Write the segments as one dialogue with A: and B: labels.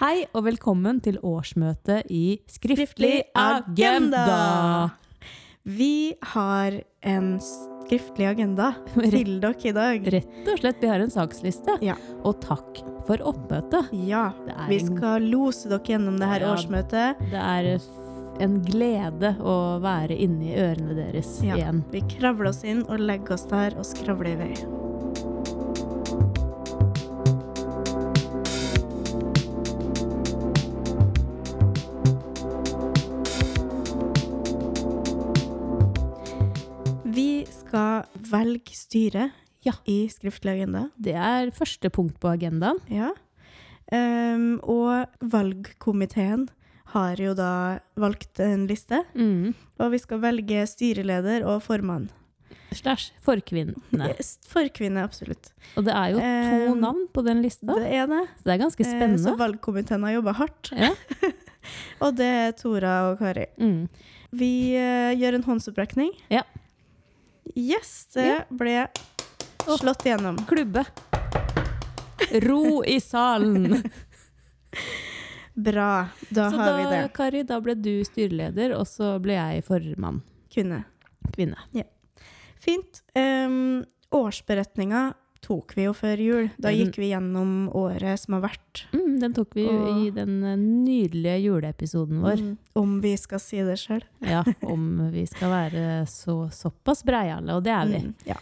A: Hei og velkommen til årsmøtet i Skriftlig agenda.
B: Vi har en skriftlig agenda til dere i dag.
A: Rett og slett, vi har en saksliste.
B: Ja.
A: Og takk for oppmøtet.
B: Ja, vi skal lose dere gjennom det her
A: Ja.
B: årsmøtet.
A: Det er en glede å være inni ørene deres
B: Ja.
A: igjen.
B: Vi kravler oss inn og legger oss der og skravler i vei. Velge styre
A: Ja.
B: i skriftlig agenda.
A: Det er første punkt på agendaen.
B: Ja. Um, og valgkomiteen har jo da valgt en liste,
A: Mm.
B: og vi skal velge styreleder og formann.
A: Slash
B: forkvinne. Forkvinne, absolutt.
A: Og det er jo to
B: um,
A: navn på den lista,
B: Det er det.
A: så det er ganske
B: Eh, Så valgkomiteen har jobba hardt.
A: Ja.
B: Og det er Tora og Kari.
A: Mm.
B: Vi uh, gjør en håndsopprekning.
A: Ja.
B: Yes, det
A: Ja.
B: ble slått igjennom.
A: Klubbe. Ro i salen.
B: Bra. Da
A: Så
B: har
A: da,
B: vi det.
A: Kari, da ble du styreleder, og så ble jeg formann.
B: Kvinne.
A: Kvinne.
B: Fint. Um, årsberetninga tok vi jo før jul. Da gikk vi gjennom året som har vært.
A: Mm, den tok vi jo
B: Og-
A: i den eh, nydelige juleepisoden vår.
B: Mm, om vi skal si det sjøl.
A: Ja, om vi skal være så, såpass breiale, og det er vi.
B: Mm, ja.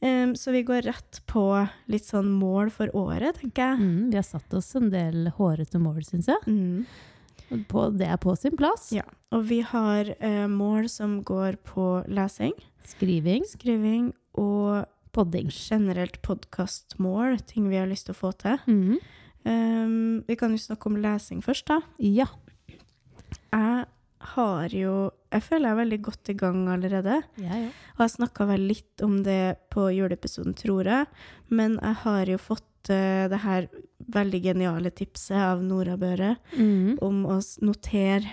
B: Um, så vi går rett på litt sånn mål for året, tenker jeg.
A: Mm, vi har satt oss en del hårete mål, syns jeg.
B: Mm.
A: På, det er på sin plass.
B: Ja. Og vi har uh, mål som går på lesing,
A: Skriving,
B: skriving og
A: podding.
B: generelt podkastmål, ting vi har lyst til å få til.
A: Mm.
B: Um, vi kan jo snakke om lesing først, da.
A: Ja.
B: Jeg har jo Jeg føler jeg er veldig godt i gang allerede.
A: Jeg ja.
B: Og jeg snakka vel litt om det på juleepisoden, tror jeg. Men jeg har jo fått uh, det her veldig geniale tipset av Nora Børe
A: Mm.
B: om å notere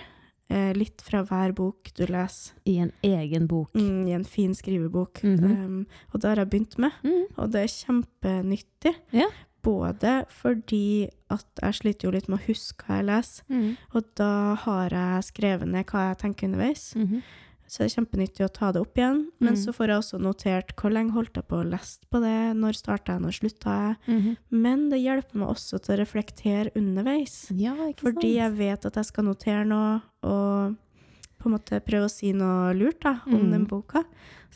B: eh, litt fra hver bok du leser,
A: I en egen bok.
B: mm, i en fin skrivebok.
A: Mhm.
B: um, og det har jeg begynt med,
A: Mm.
B: og det er kjempenyttig.
A: Ja.
B: Både fordi at jeg sliter jo litt med å huske hva jeg leser,
A: Mm.
B: og da har jeg skrevet ned hva jeg tenker underveis.
A: Mhm.
B: Så det er kjempenyttig å ta det opp igjen. Men
A: Mm.
B: så får jeg også notert hvor lenge holdt jeg på å lese på det, når starta jeg, når slutta jeg.
A: Mhm.
B: Men det hjelper meg også til å reflektere underveis.
A: Ja,
B: Fordi jeg vet at jeg skal notere noe, og på en måte prøve å si noe lurt da, om
A: Mm.
B: den boka.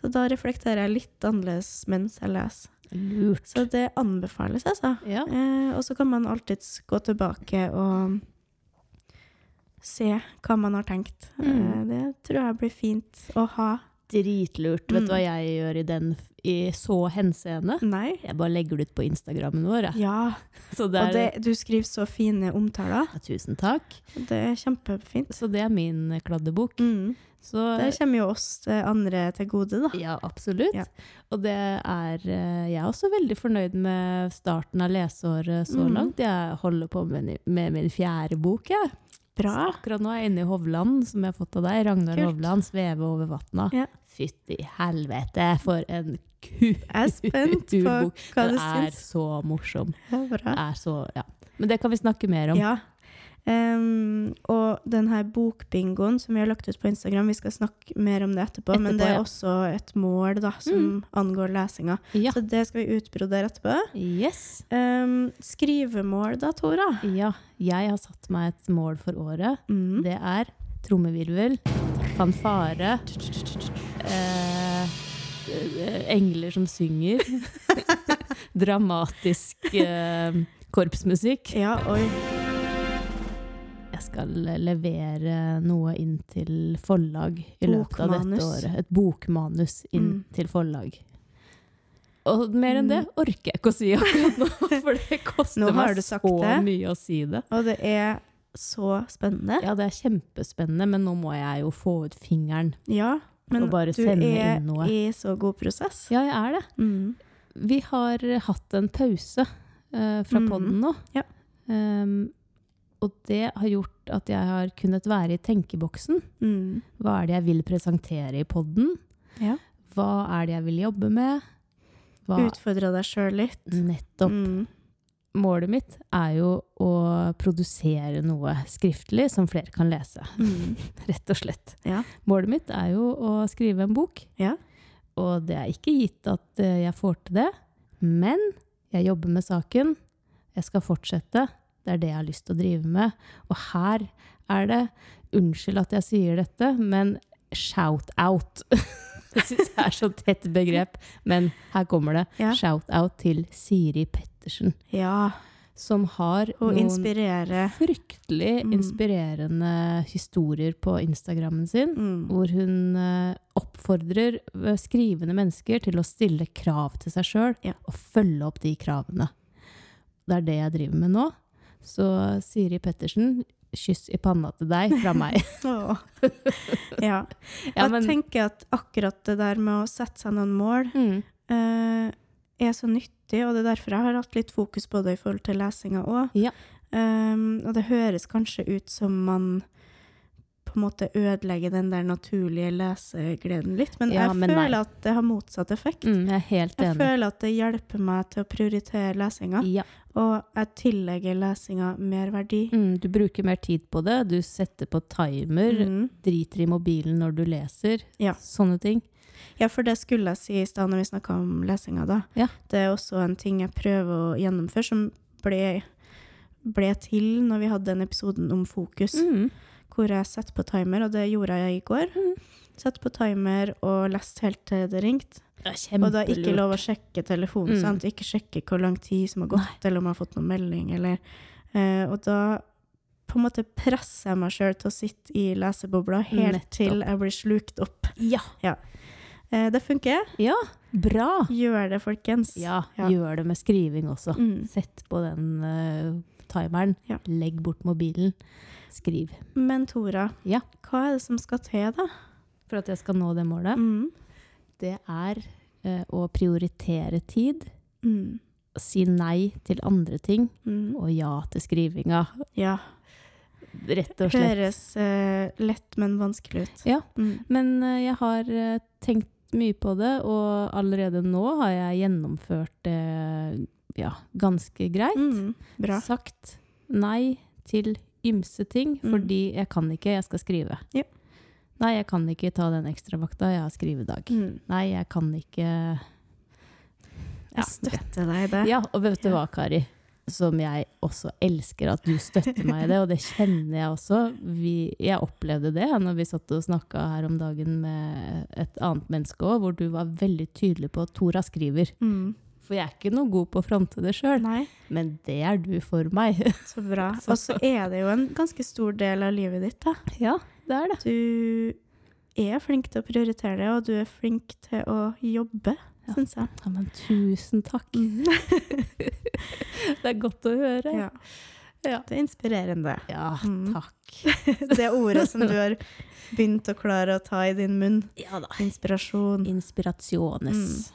B: Så da reflekterer jeg litt annerledes mens jeg leser.
A: Lurt.
B: Så det anbefales, altså.
A: Ja.
B: Eh, og så kan man alltids gå tilbake og se hva man har tenkt.
A: Mm.
B: Eh, det tror jeg blir fint å ha.
A: Dritlurt. Vet
B: Mm.
A: du hva jeg gjør i den i så henseende?
B: Nei.
A: Jeg bare legger det ut på Instagrammen vår. jeg.
B: Ja,
A: Så det
B: og det, du skriver så fine omtaler.
A: Ja, tusen takk.
B: Det er kjempefint.
A: Så det er min kladdebok.
B: Mm.
A: Så
B: Det kommer jo oss eh, andre til gode, da.
A: ja, absolutt.
B: Ja.
A: Og det er eh, Jeg er også veldig fornøyd med starten av leseåret så
B: Mm.
A: langt. Jeg holder på med, min- med min fjerde bok, jeg.
B: Bra.
A: Så akkurat nå er jeg inne i Hovland, som jeg har fått av deg. Ragnar
B: Kult.
A: Hovland, 'Sveve over vatna'.
B: Ja.
A: Fytti helvete, for en ku...
B: Jeg spent på
A: Turbok. Den er så morsom.
B: Ja,
A: Det
B: bra.
A: er så, ja. Men det kan vi snakke mer om.
B: Ja. Em, og den her bokbingoen som vi har lagt ut på Instagram, vi skal snakke mer om det etterpå, men det er
A: ja.
B: også et mål da, som angår lesinga.
A: Ja.
B: Så det skal vi utbrodere etterpå.
A: Yes.
B: Um, skrivemål da, Tora?
A: Ja, jeg har satt meg et mål for året.
B: Mm.
A: Det er trommevirvel, fanfare, eh, engler som synger, dramatisk eh, korpsmusikk.
B: Ja, oi.
A: Skal levere noe inn til forlag i løpet av dette året. Et bokmanus inn
B: Mm.
A: til forlag. Og mer enn det orker jeg ikke å si akkurat nå, for det koster meg så
B: det.
A: mye å si det.
B: Og det er så spennende.
A: Ja, det er kjempespennende, men nå må jeg jo få ut fingeren.
B: Ja, men
A: Og bare
B: du
A: sende
B: er
A: inn noe.
B: i så god prosess.
A: Ja, jeg er det.
B: Mm.
A: Vi har hatt en pause uh, fra
B: mm.
A: podden nå.
B: Ja.
A: Ehm, og det har gjort at jeg har kunnet være i tenkeboksen.
B: Mm.
A: Hva er det jeg vil presentere i podden?
B: Ja.
A: Hva er det jeg vil jobbe med? Hva
B: Utfordre deg sjøl litt.
A: Nettopp.
B: Mm.
A: målet mitt er jo å produsere noe skriftlig som flere kan lese.
B: Mm.
A: Rett og slett.
B: Ja.
A: Målet mitt er jo å skrive en bok.
B: Ja.
A: Og det er ikke gitt at eh, jeg får til det, men jeg jobber med saken. Jeg skal fortsette. Det er det jeg har lyst til å drive med. Og her er det Unnskyld at jeg sier dette, men shout-out. Det syns jeg er så tett begrep, men her kommer det.
B: Ja.
A: Shout-out til Siri Pettersen,
B: ja.
A: som har
B: Og
A: noen
B: inspirere.
A: fryktelig
B: Mm.
A: inspirerende historier på Instagrammen sin,
B: Mm.
A: hvor hun eh, oppfordrer eh, skrivende mennesker til å stille krav til seg sjøl,
B: Ja.
A: og følge opp de kravene. Det er det jeg driver med nå. Så Siri Pettersen, kyss i panna til deg fra meg.
B: Ja. Jeg tenker at akkurat det der med å sette seg noen mål
A: Mm.
B: uh, er så nyttig, og det er derfor jeg har hatt litt fokus på det i forhold til lesinga òg.
A: Ja.
B: og det høres kanskje ut som man på en måte ødelegge den der naturlige lesegleden litt, men
A: Ja,
B: jeg
A: men nei.
B: føler at det har motsatt effekt.
A: Mm, jeg er helt
B: Jeg
A: enig.
B: føler at det hjelper meg til å prioritere lesinga,
A: Ja.
B: og jeg tillegger lesinga mer verdi.
A: Mm, du bruker mer tid på det, du setter på timer,
B: Mm.
A: driter i mobilen når du leser.
B: Ja.
A: Sånne ting.
B: Ja, for det skulle jeg si i stad når vi snakka om lesinga, da.
A: Ja.
B: Det er også en ting jeg prøver å gjennomføre, som ble, ble til når vi hadde den episoden om fokus,
A: Mm.
B: Hvor jeg setter på timer, og det gjorde jeg i går.
A: Mm.
B: Sett på timer og lest helt til det ringte. Og da ikke lov å sjekke telefonen,
A: Mm.
B: sant? Ikke sjekke hvor lang tid som har gått, eller om jeg har fått noen melding, eller eh, Og da på en måte presser jeg meg sjøl til å sitte i lesebobla helt
A: Nettopp.
B: til jeg blir slukt opp.
A: Ja.
B: Eh, det funker.
A: ja, bra!
B: Gjør det, folkens.
A: Ja,
B: Ja.
A: gjør det med skriving også.
B: Mm.
A: Sett på den uh, timeren.
B: Ja.
A: Legg bort mobilen. Skriv.
B: Men Tora,
A: Ja.
B: hva er det som skal til, da?
A: For at jeg skal nå det målet,
B: Mm.
A: det er eh, å prioritere tid.
B: Mm.
A: Si nei til andre ting,
B: Mm.
A: og ja til skrivinga.
B: Ja.
A: Rett og slett.
B: Høres eh, lett, men vanskelig ut.
A: Ja.
B: Mm.
A: Men eh, jeg har eh, tenkt mye på det, og allerede nå har jeg gjennomført det ja, ganske greit.
B: Mm. Bra.
A: Sagt nei til ymse ting,
B: Mm.
A: fordi jeg kan ikke, jeg skal skrive.
B: Ja.
A: Nei, jeg kan ikke ta den ekstravakta, jeg har skrivedag.
B: Mm.
A: Nei, jeg kan ikke
B: Jeg støtter deg i det.
A: Ja, og vet du hva, Kari? Som jeg også elsker at du støtter meg i det, og det kjenner jeg også. Vi, jeg opplevde det når vi satt og snakka her om dagen med et annet menneske òg, hvor du var veldig tydelig på at Tora skriver.
B: Mm.
A: For jeg er ikke noe god på å fronte det sjøl, men det er du for meg.
B: så bra. Og så er det jo en ganske stor del av livet ditt, da.
A: ja, det er det.
B: Du er flink til å prioritere det, og du er flink til å jobbe,
A: Ja.
B: syns jeg.
A: Ja, men tusen takk.
B: Mm.
A: Det er godt å høre.
B: Ja.
A: Ja.
B: Det er inspirerende.
A: Ja,
B: Mm.
A: takk.
B: Det ordet som du har begynt å klare å ta i din munn.
A: Ja da.
B: Inspirasjon.
A: Inspirasjones.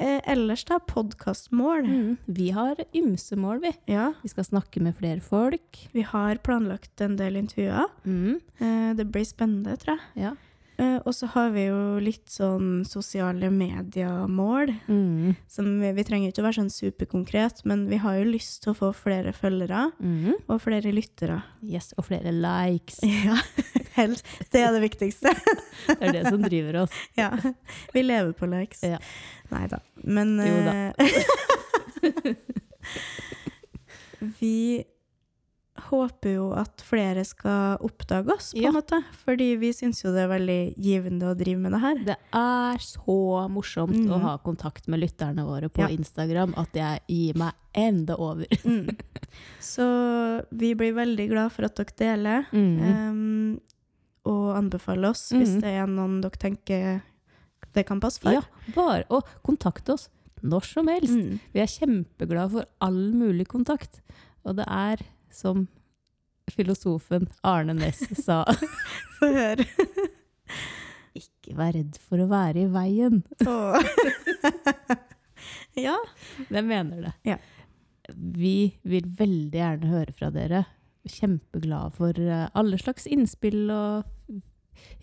B: Eh, ellers, da, podkastmål.
A: Mm. Vi har ymse mål, vi.
B: Ja,
A: Vi skal snakke med flere folk.
B: vi har planlagt en del intervjuer.
A: Mm.
B: Eh, det blir spennende, tror jeg.
A: Ja.
B: Eh, og så har vi jo litt sånn sosiale mediemål.
A: Mm.
B: Som vi, vi trenger ikke å være sånn superkonkret, men vi har jo lyst til å få flere følgere
A: Mm.
B: og flere lyttere.
A: Yes, og flere likes.
B: Ja, helst. Det er det viktigste.
A: Det er det som driver oss.
B: ja. Vi lever på likes.
A: Ja.
B: Nei da. Men
A: Jo da.
B: eh, Vi håper jo at flere skal oppdage oss, på
A: Ja.
B: en måte. Fordi vi syns jo det er veldig givende å drive med det her.
A: Det er så morsomt
B: Mm.
A: å ha kontakt med lytterne våre på
B: Ja.
A: Instagram at jeg gir meg enda over.
B: Mm. Så vi blir veldig glad for at dere deler.
A: Mm.
B: Um, og anbefale oss hvis
A: Mhm.
B: det er noen dere tenker det kan passe for.
A: Ja, bare å kontakte oss når som helst.
B: Mm.
A: Vi er kjempeglade for all mulig kontakt. Og det er som filosofen Arne Næss sa,
B: Få høre.
A: ikke vær redd for å være i veien.
B: Ja.
A: Jeg mener det.
B: Ja.
A: Vi vil veldig gjerne høre fra dere. Kjempeglade for eh, alle slags innspill og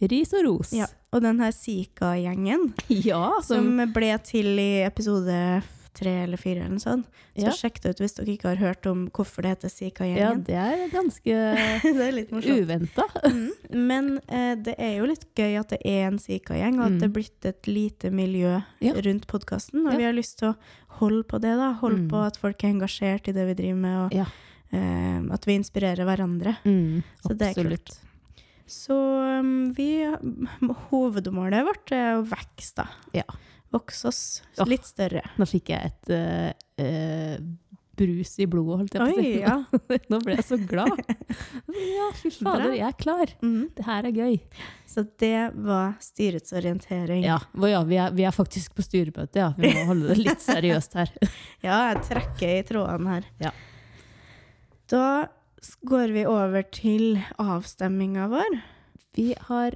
A: ris og ros.
B: ja. Og den her Sika-gjengen
A: Ja, som,
B: som ble til i episode tre eller fire eller noe sånt. Så
A: Ja.
B: sjekk det ut hvis dere ikke har hørt om hvorfor det heter Sika-gjengen.
A: Ja, det er ganske
B: det er litt morsomt.
A: uventa.
B: Mm. Men eh, det er jo litt gøy at det er en Sika-gjeng, og at
A: Mm.
B: det er blitt et lite miljø
A: Ja.
B: rundt podkasten. Og
A: Ja.
B: vi har lyst til å holde på det, da. Holde
A: Mm.
B: på at folk er engasjert i det vi driver med, og Eh, at vi inspirerer hverandre.
A: Mm,
B: Så det er kult. Så um, vi Hovedmålet vårt er å vokse, da.
A: Ja.
B: Vokse oss
A: litt
B: litt større.
A: Nå fikk jeg et uh, uh, brus i blodet, holdt jeg på å si.
B: ja.
A: Nå ble jeg så glad. Ja, fy fader, jeg er klar.
B: Mm.
A: Det her er gøy.
B: Så det var styrets orientering.
A: Ja, ja vi, er, vi er faktisk på styremøte, ja. Vi må holde det litt seriøst her.
B: Ja, jeg trekker i trådene her.
A: Ja.
B: Da går vi over til avstemminga vår.
A: Vi har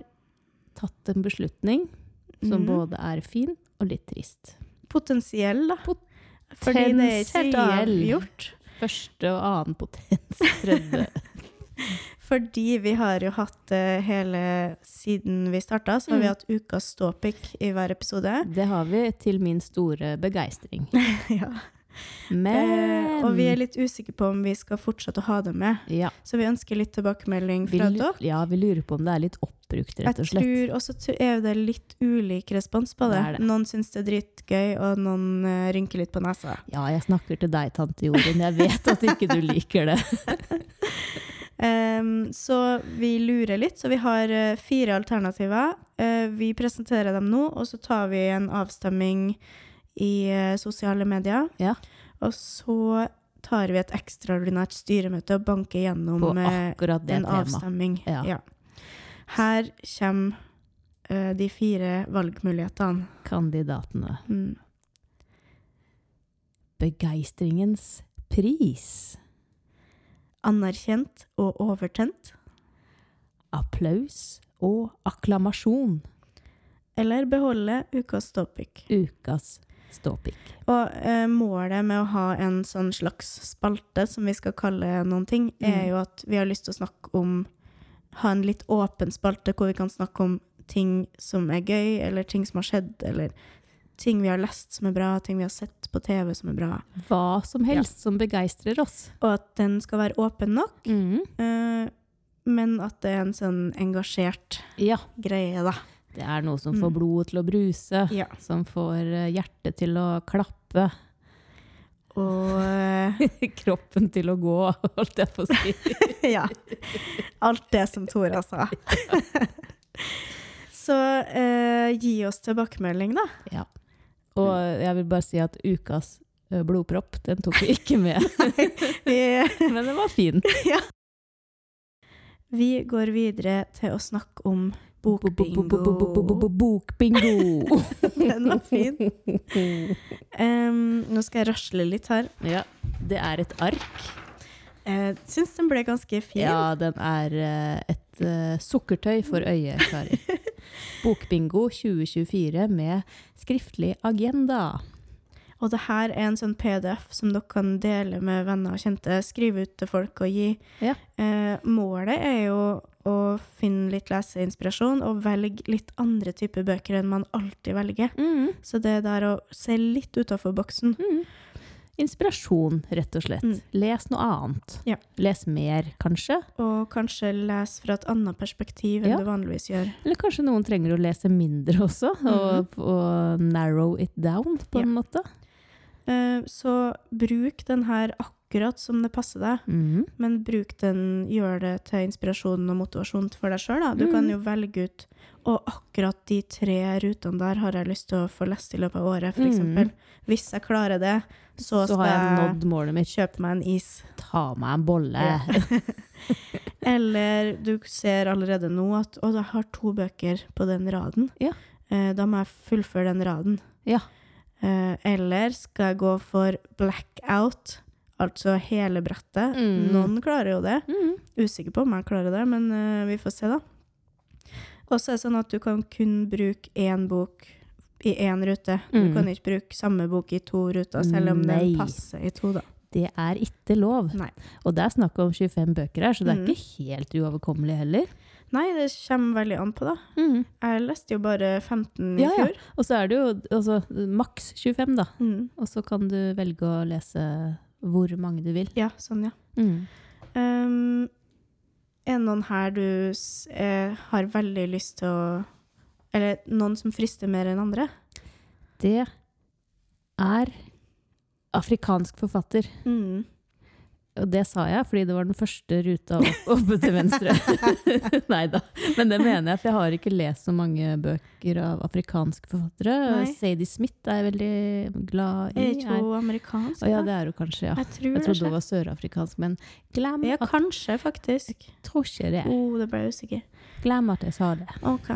A: tatt en beslutning som
B: mm.
A: både er fin og litt trist.
B: Potensiell, da. Fordi det er ikke helt avgjort.
A: Første og annen potens, tredje
B: Fordi vi har jo hatt det hele siden vi starta, så har vi
A: Mm.
B: hatt ukas ståpikk i hver episode.
A: Det har vi til min store begeistring.
B: ja.
A: Men
B: eh, og vi er litt usikre på om vi skal fortsette å ha det med.
A: ja,
B: Så vi ønsker litt tilbakemelding fra dere.
A: ja, vi lurer på om det er litt oppbrukt, rett og
B: Jeg
A: slett.
B: tror også er det litt ulik respons på det.
A: Det det.
B: Noen syns det er dritgøy, og noen uh, rynker litt på nesa.
A: Ja, jeg snakker til deg, tante Jorunn. Jeg vet at ikke du liker det.
B: um, så vi lurer litt, så vi har uh, fire alternativer. Uh, vi presenterer dem nå, og så tar vi en avstemming i eh, sosiale medier.
A: Ja.
B: Og så tar vi et ekstraordinært styremøte og banker gjennom eh, en
A: tema.
B: avstemming.
A: Ja.
B: Her kommer uh, de fire valgmulighetene.
A: Kandidatene.
B: Mm.
A: Begeistringens pris.
B: Anerkjent og overtent.
A: Applaus og akklamasjon.
B: Eller beholde ukas topic.
A: Ukas ståpikk.
B: Og eh, målet med å ha en sånn slags spalte, som vi skal kalle noen ting, er
A: Mm.
B: jo at vi har lyst til å snakke om Ha en litt åpen spalte hvor vi kan snakke om ting som er gøy, eller ting som har skjedd, eller ting vi har lest som er bra, ting vi har sett på TV som er bra.
A: Hva som helst som begeistrer oss.
B: Og at den skal være åpen nok,
A: Mm.
B: eh, men at det er en sånn engasjert
A: Ja,
B: greie, da.
A: Det er noe som
B: Mm.
A: får blodet til å bruse.
B: Ja.
A: Som får eh, hjertet til å klappe.
B: Og eh,
A: Kroppen til å gå, holdt jeg på å si.
B: ja. Alt det som Tora sa. Så eh, gi oss tilbakemelding, da.
A: Ja. Og jeg vil bare si at ukas eh, blodpropp, den tok vi ikke med. Men den var fin.
B: vi går videre til å snakke om bokbingo.
A: Bokbingo!
B: Den var fin. Um, nå skal jeg rasle litt her.
A: Ja, det er et ark.
B: Jeg syns den ble ganske fin.
A: Ja, den er uh, et uh, sukkertøy for øyet, Kari. Bokbingo 2024 med skriftlig agenda.
B: Og det her er en sånn PDF som dere kan dele med venner og kjente. Skrive ut til folk og gi.
A: Ja.
B: Eh, målet er jo å finne litt leseinspirasjon og velge litt andre typer bøker enn man alltid velger.
A: Mm.
B: Så det der å se litt utafor boksen.
A: Mm. Inspirasjon, rett og slett.
B: Mm.
A: Les noe annet.
B: Ja.
A: Les mer, kanskje.
B: Og kanskje les fra et annet perspektiv enn
A: Ja.
B: du vanligvis gjør.
A: Eller kanskje noen trenger å lese mindre også, og, og narrow it down, på
B: Ja.
A: en måte.
B: Eh, så bruk den her akkurat som det passer deg.
A: Mm.
B: Men bruk den, gjør det til inspirasjon og motivasjon for deg sjøl. Du kan
A: Mhm.
B: jo velge ut Og akkurat de tre rutene der har jeg lyst til å få lest i løpet av året, f.eks.
A: Mm.
B: Hvis jeg klarer det, så,
A: Så
B: skal
A: jeg
B: kjøpe meg en is.
A: Ta meg en bolle.
B: Ja. Eller du ser allerede nå at å, jeg har to bøker på den raden.
A: Ja.
B: Eh, da må jeg fullføre den raden.
A: Ja.
B: Eh, eller skal jeg gå for blackout, altså hele brettet.
A: Mm.
B: Noen klarer jo det.
A: Mm.
B: Usikker på om jeg klarer det, men uh, vi får se, da. Og så er det sånn at du kan kun bruke én bok i én rute. Du
A: Mm.
B: kan ikke bruke samme bok i to ruter, selv om
A: Nei.
B: den passer i to, da.
A: Det er ikke lov.
B: Nei.
A: Og det er snakk om 25 bøker her, så det er
B: Mm.
A: ikke helt uoverkommelig heller.
B: Nei, det kommer veldig an på, da.
A: Mm.
B: Jeg leste jo bare 15 i
A: Ja, ja.
B: fjor.
A: Og så er det jo altså, maks 25, da.
B: Mm.
A: Og så kan du velge å lese hvor mange du vil.
B: Ja, sånn, ja.
A: Mm.
B: Um, er det noen her du eh, har veldig lyst til å Eller noen som frister mer enn andre?
A: Det er afrikansk forfatter.
B: Mm.
A: Og det sa jeg fordi det var den første ruta opp, oppe til venstre. Nei da, men det mener jeg, for jeg har ikke lest så mange bøker av afrikanske forfattere.
B: Nei.
A: Sadie Smith er jeg veldig glad i.
B: Er ikke hun amerikansk?
A: Ja, det er hun kanskje, ja.
B: Jeg tror
A: Jeg trodde
B: det.
A: hun var sørafrikansk, men glem
B: Ja,
A: at,
B: kanskje, faktisk.
A: Jeg tror ikke det.
B: Oh, det ble jeg usikker.
A: Glem at jeg sa det.
B: OK.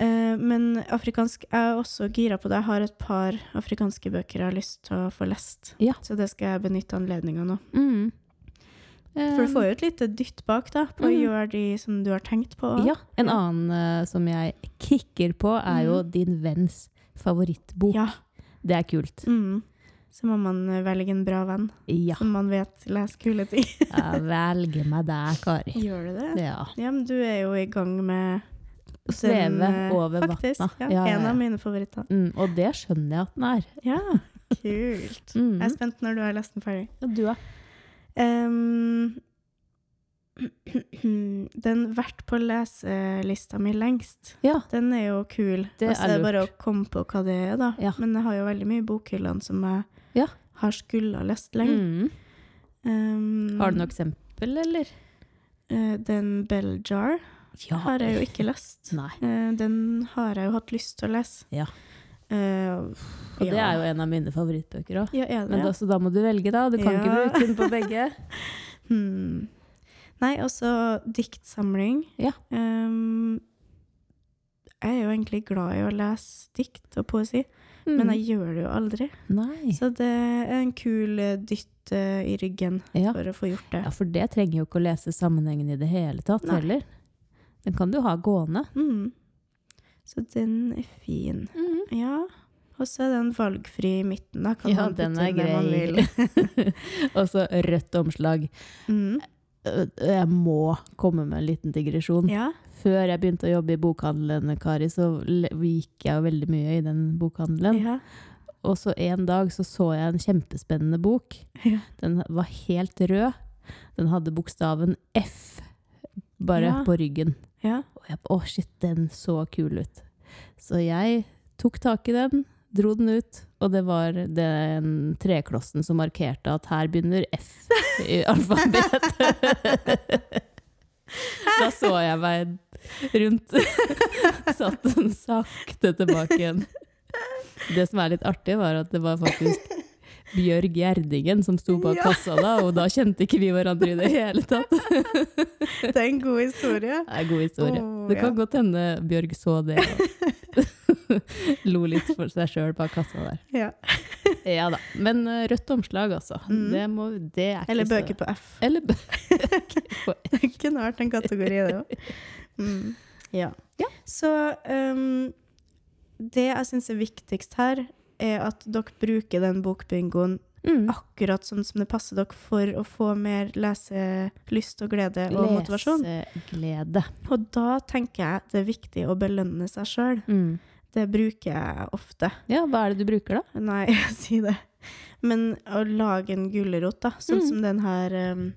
B: Uh, men afrikansk Jeg er også gira på det. Jeg har et par afrikanske bøker jeg har lyst til å få lest.
A: Ja.
B: Så det skal jeg benytte anledninga nå.
A: Mm.
B: For du får jo et lite dytt bak da, på å
A: Mm.
B: gjøre de som du har tenkt på.
A: Ja, en annen uh, som jeg kicker på, er jo
B: Mhm.
A: din venns favorittbok.
B: Ja.
A: Det er kult.
B: Mm. Så må man eh, velge en bra venn,
A: Ja.
B: som man vet leser kule ting.
A: Jeg velger meg deg, Kari.
B: Gjør du det?
A: Ja.
B: Ja, men du er jo i gang med
A: Å sveve
B: eh,
A: over vanna.
B: Ja,
A: Ja,
B: En av mine favoritter.
A: Mm, og det skjønner jeg at den er.
B: Ja, kult.
A: Mm.
B: Jeg er spent når du har lest den ferdig.
A: Ja, du, da?
B: Ehm, den vært på leselista mi lengst.
A: Ja.
B: Den er jo kul.
A: Det
B: altså,
A: er
B: lurt. bare å komme på hva det er, da.
A: Ja.
B: Men jeg har jo veldig mye i bokhyllene som jeg
A: Ja.
B: har skulle ha lest lenge.
A: Mm.
B: Um,
A: Har du noe eksempel, eller?
B: Uh, den Bell Jar
A: Ja.
B: har jeg jo ikke lest. Eh, den har jeg jo hatt lyst til å lese.
A: Ja.
B: Eh,
A: Og det er jo en av mine favorittbøker òg.
B: Ja,
A: Men da, så da må du velge, da. Du kan ikke bruke den på begge.
B: Hmm. Nei, også diktsamling.
A: Ja.
B: Um, jeg er jo egentlig glad i å lese dikt og poesi,
A: Mm.
B: men jeg gjør det jo aldri.
A: Nei.
B: Så det er en kul eh, dytt eh, i ryggen
A: Ja.
B: for å få gjort det.
A: ja, for det trenger jo ikke å lese sammenhengen i det hele tatt
B: Nei.
A: heller. Den kan du ha gående.
B: Mm. Så den er fin. Ja. Og så er den valgfri i midten, da. Kan
A: Ja,
B: man
A: den er grei. Og så rødt omslag.
B: Mm.
A: Jeg må komme med en liten digresjon.
B: Ja.
A: Før jeg begynte å jobbe i bokhandelen, Kari, så gikk jeg veldig mye i den bokhandelen.
B: ja.
A: Og så en dag så så jeg en kjempespennende bok.
B: Ja.
A: Den var helt rød. Den hadde bokstaven F bare på ryggen.
B: Ja.
A: Og jeg å shit, den så kul ut. Så jeg tok tak i den, dro den ut, og det var den treklossen som markerte at her begynner F i alfabetet. Da så jeg meg rundt. Satt den sakte tilbake igjen. Det som er litt artig, var at det var faktisk Bjørg Gjerdingen som sto bak
B: Ja.
A: kassa da, og da kjente ikke vi hverandre i det hele tatt.
B: Det er en god historie.
A: Det er en god historie.
B: Oh,
A: det kan
B: ja.
A: godt hende Bjørg så det og lo litt for seg sjøl bak kassa der.
B: Ja.
A: Ja da. Men eh, rødt omslag, altså.
B: Mm.
A: Det, må, det er ikke
B: Eller bøker på F.
A: Eller bøker på F.
B: Det kunne vært en kategori, det òg. Mm. Ja. Så um, det jeg syns er viktigst her, er at dere bruker den bokbingoen
A: mm.
B: akkurat sånn som det passer dere for å få mer leselyst og glede og motivasjon.
A: Leseglede.
B: Og da tenker jeg det er viktig å belønne seg sjøl.
A: Mm.
B: Det bruker jeg ofte.
A: Ja, hva er det du bruker, da?
B: Nei, si det. Men å lage en gulrot, da, sånn
A: Mm.
B: som den her um,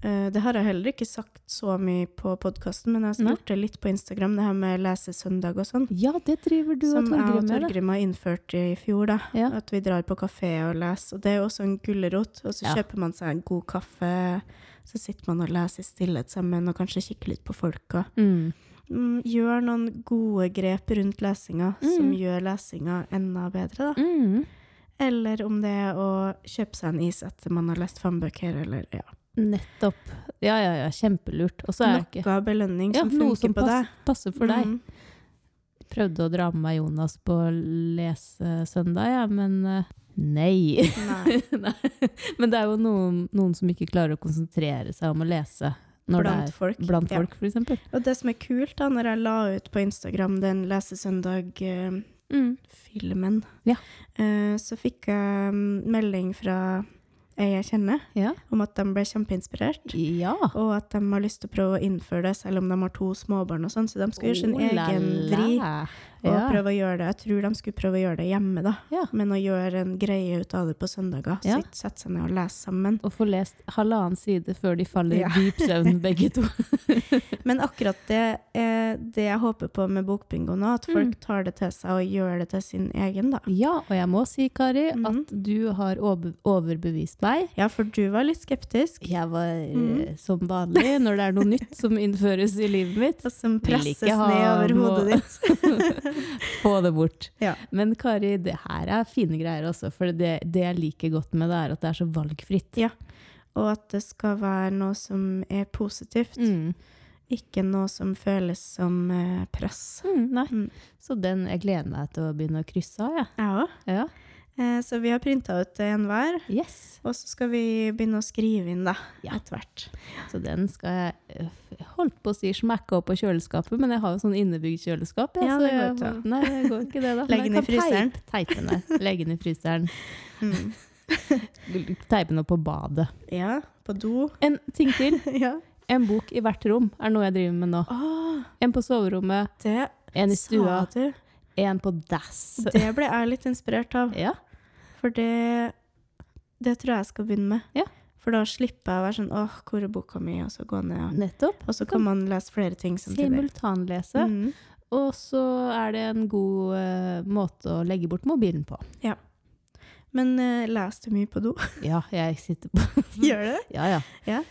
B: Det har jeg heller ikke sagt så mye på podkasten, men jeg har spurt det litt på Instagram, det her med lesesøndag og sånn.
A: Ja, det driver du
B: Som
A: og
B: jeg og
A: Torgrim jeg og
B: Torgrim har innført i fjor, da.
A: Ja.
B: At vi drar på kafé og leser. Og det er jo også en gulrot. Og så
A: Ja.
B: kjøper man seg en god kaffe, så sitter man og leser i stillhet sammen, og kanskje kikker litt på folka.
A: Mm.
B: Mm, gjør noen gode grep rundt lesinga som
A: Mm.
B: gjør lesinga enda bedre, da.
A: Mm.
B: Eller om det er å kjøpe seg en is etter man har lest fem bøker, eller ja.
A: Nettopp. Ja, ja, ja, kjempelurt. Og så er det ikke
B: Noe belønning
A: ja,
B: som
A: noe
B: funker
A: som
B: på
A: pass,
B: deg.
A: passer for deg.
B: Mm.
A: Prøvde å dra med meg Jonas på lesesøndag, ja, men eh, nei.
B: Nei.
A: Nei. Men det er jo noen, noen som ikke klarer å konsentrere seg om å lese
B: Blant folk.
A: Blant folk, Ja. for eksempel.
B: Og det som er kult, da, når jeg la ut på Instagram den lesesøndag-filmen,
A: Ja.
B: eh, så fikk jeg mm, melding fra jeg kjenner,
A: Ja.
B: om at de ble kjempeinspirert.
A: ja.
B: Og at de har lyst til å prøve å innføre det, selv om de har to småbarn og sånn. Så de skal gjøre sin
A: Oh
B: egen vri og
A: Ja.
B: prøve å gjøre det. Jeg tror de skulle prøve å gjøre det hjemme, da.
A: Ja.
B: Men å gjøre en greie ut av det på søndager.
A: Ja.
B: Sitt, sette seg ned og lese sammen.
A: Og få lest halvannen side før de faller i dyp søvn, begge to.
B: Men akkurat det er det jeg håper på med Bokbingo nå, at folk
A: Mm.
B: tar det til seg og gjør det til sin egen, da.
A: Ja, og jeg må si, Kari,
B: mm.
A: at du har overbevist meg.
B: Ja, for du var litt skeptisk.
A: Jeg var
B: Mhm.
A: som vanlig, når det er noe nytt som innføres i livet mitt,
B: Og som presses ned over hodet ditt.
A: få det bort.
B: Ja.
A: Men Kari, det her er fine greier også, for det, det jeg liker godt med det, er at det er så valgfritt.
B: Ja. Og at det skal være noe som er positivt,
A: Mm.
B: ikke noe som føles som eh, press.
A: Mm, nei.
B: Mm.
A: Så den, jeg gleder meg til å begynne å krysse av, jeg.
B: Òg.
A: Ja.
B: Eh, så vi har printa ut en hver,
A: Yes.
B: og så skal vi begynne å skrive inn, da,
A: Ja.
B: etter hvert.
A: Så den skal jeg eh, holdt på å si smekke opp på kjøleskapet, men jeg har jo sånn innebygd kjøleskap.
B: Ja,
A: så
B: det går ikke.
A: Nei, det går ikke det, da. Legge
B: den i fryseren.
A: Teipe, den. Legge den i fryseren.
B: Mm.
A: Teipe den opp på badet.
B: Ja, på do.
A: En ting til.
B: ja.
A: En bok i hvert rom er noe jeg driver med nå.
B: Åh,
A: En på soverommet,
B: det
A: en i stua, en på dass.
B: Det ble jeg litt inspirert av.
A: Ja.
B: For det, det tror jeg jeg skal begynne med.
A: Ja.
B: For da slipper jeg å være sånn åh, hvor er boka mi? Og så gå ned.
A: Nettopp.
B: Og så kan man lese flere ting samtidig.
A: Simultanlese.
B: Mm.
A: Og så er det en god uh, måte å legge bort mobilen på. Ja.
B: Men uh, leser du mye på do?
A: Ja, jeg sitter på
B: Gjør du det?
A: Ja, ja.
B: Ja.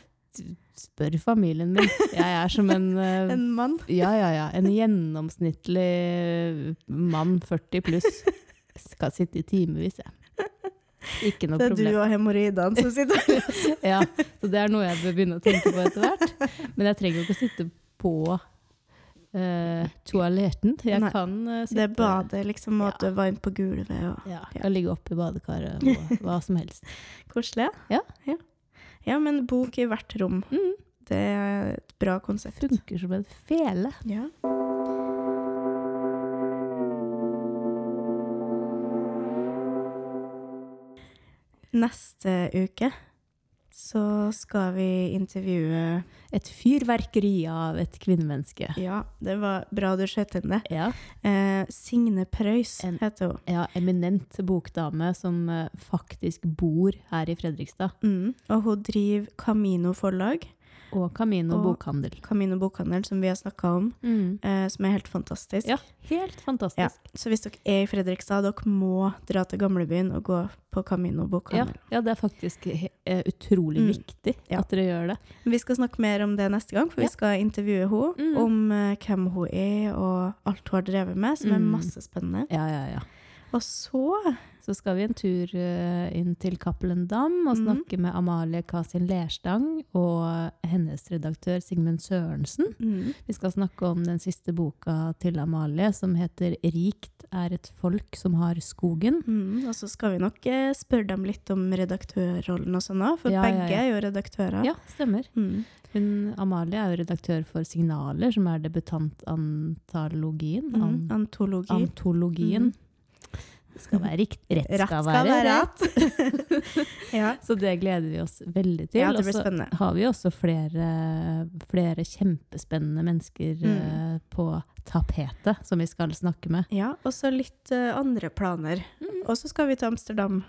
A: Spør familien min. Jeg er som en, uh,
B: En mann?
A: Ja, ja, ja. En gjennomsnittlig mann 40 pluss. Skal sitte i timevis, jeg. Ikke noe
B: Det er du og hemoroidene som sitter her.
A: Ja, så det er noe jeg bør begynne å tenke på etter hvert. Men jeg trenger jo ikke å sitte på uh, toaletten. Jeg
B: Nei,
A: kan uh, sitte
B: Det er badet, liksom, og at du er varm på gulvet. Og
A: Ja, kan ligge oppe i badekaret og hva som helst.
B: koselig.
A: Ja.
B: ja. Ja, men bok i hvert rom.
A: Mm,
B: Det er et bra konsept.
A: funker som en fele.
B: Ja. Neste uke så skal vi intervjue
A: Et fyrverkeri av et kvinnemenneske.
B: Ja, det var bra du skjøt inn det.
A: Ja,
B: Eh, Signe Preus
A: En-
B: heter hun.
A: ja eminent bokdame som eh, faktisk bor her i Fredrikstad.
B: Mm. Og hun driver Camino forlag,
A: Og Camino
B: Og-
A: bokhandel.
B: Camino bokhandel, som vi har snakka om, eh, som er helt fantastisk.
A: Ja, helt fantastisk.
B: Ja. Så hvis dere er i Fredrikstad, dere må dra til gamlebyen og gå på Camino bokhandel.
A: ja, det er faktisk eh, utrolig
B: Mm.
A: viktig
B: Ja.
A: at dere gjør det.
B: Vi skal snakke mer om det neste gang, for
A: Ja.
B: vi skal intervjue henne
A: Mm.
B: om eh, hvem hun er og alt hun har drevet med, som er
A: Mm.
B: masse spennende.
A: Ja, ja, ja.
B: Og så
A: Så skal vi en tur eh, inn til Cappelen Dam og
B: snakke
A: snakke med Amalie Kasin Lerstang og hennes redaktør Sigmund Sørensen.
B: mm,
A: Vi skal snakke om den siste boka til Amalie, som heter 'Rikt er et folk som har skogen'.
B: mm, Og så skal vi nok eh, spørre dem litt om redaktørrollen og sånn òg, for
A: Ja, ja,
B: begge
A: ja.
B: er jo redaktører.
A: Ja, stemmer.
B: Mm.
A: Hun, Amalie er jo redaktør for Signaler, som er debutantantologien.
B: Mm.
A: An
B: Antologi.
A: antologien. Skal være rikt, rett,
B: Rett
A: skal være rett.
B: ja.
A: Så det gleder vi oss veldig til.
B: ja, det
A: Og
B: blir
A: så
B: spennende.
A: har vi også flere, flere kjempespennende mennesker
B: Mm.
A: eh, på tapetet som vi skal snakke med.
B: Ja, og så litt eh, andre planer.
A: Mm.
B: Og så skal vi til Amsterdam.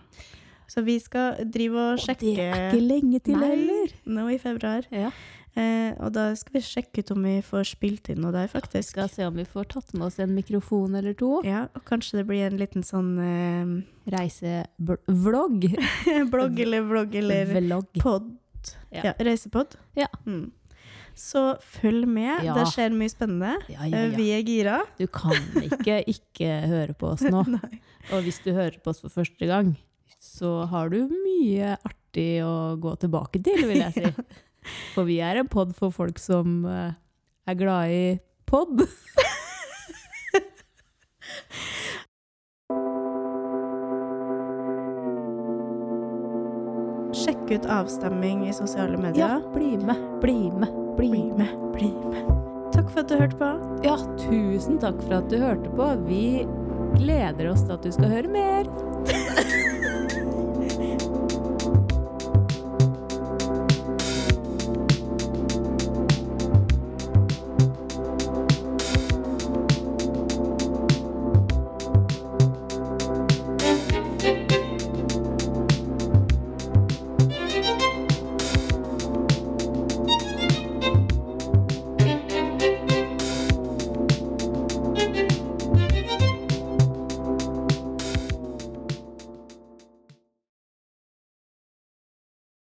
B: Så vi skal drive og sjekke
A: Det er ikke lenge til
B: Nei,
A: heller!
B: Nå i februar.
A: Ja.
B: Eh, og da skal vi sjekke ut om vi får spilt inn noe der, faktisk.
A: Vi skal se om vi får tatt med oss en mikrofon eller to.
B: Ja, og kanskje det blir en liten sånn
A: Reisevlogg.
B: eh, blogg eller vlogg eller
A: Vlogg.
B: pod.
A: Ja.
B: Ja, reisepod.
A: Ja.
B: Mm. Så følg med.
A: Ja.
B: Det skjer mye spennende.
A: Ja, ja,
B: Eh,
A: ja.
B: Vi er gira.
A: Du kan ikke ikke høre på oss nå. Og hvis du hører på oss for første gang, så har du mye artig å gå tilbake til, vil jeg si. For vi er en pod for folk som eh, er glad i pod.
B: Sjekk ut avstemming i sosiale
A: Ja,
B: medier.
A: bli med, bli med, bli
B: med, bli med. Takk for at du hørte på.
A: Ja, tusen takk for at du hørte på. Vi gleder oss til at du skal høre mer.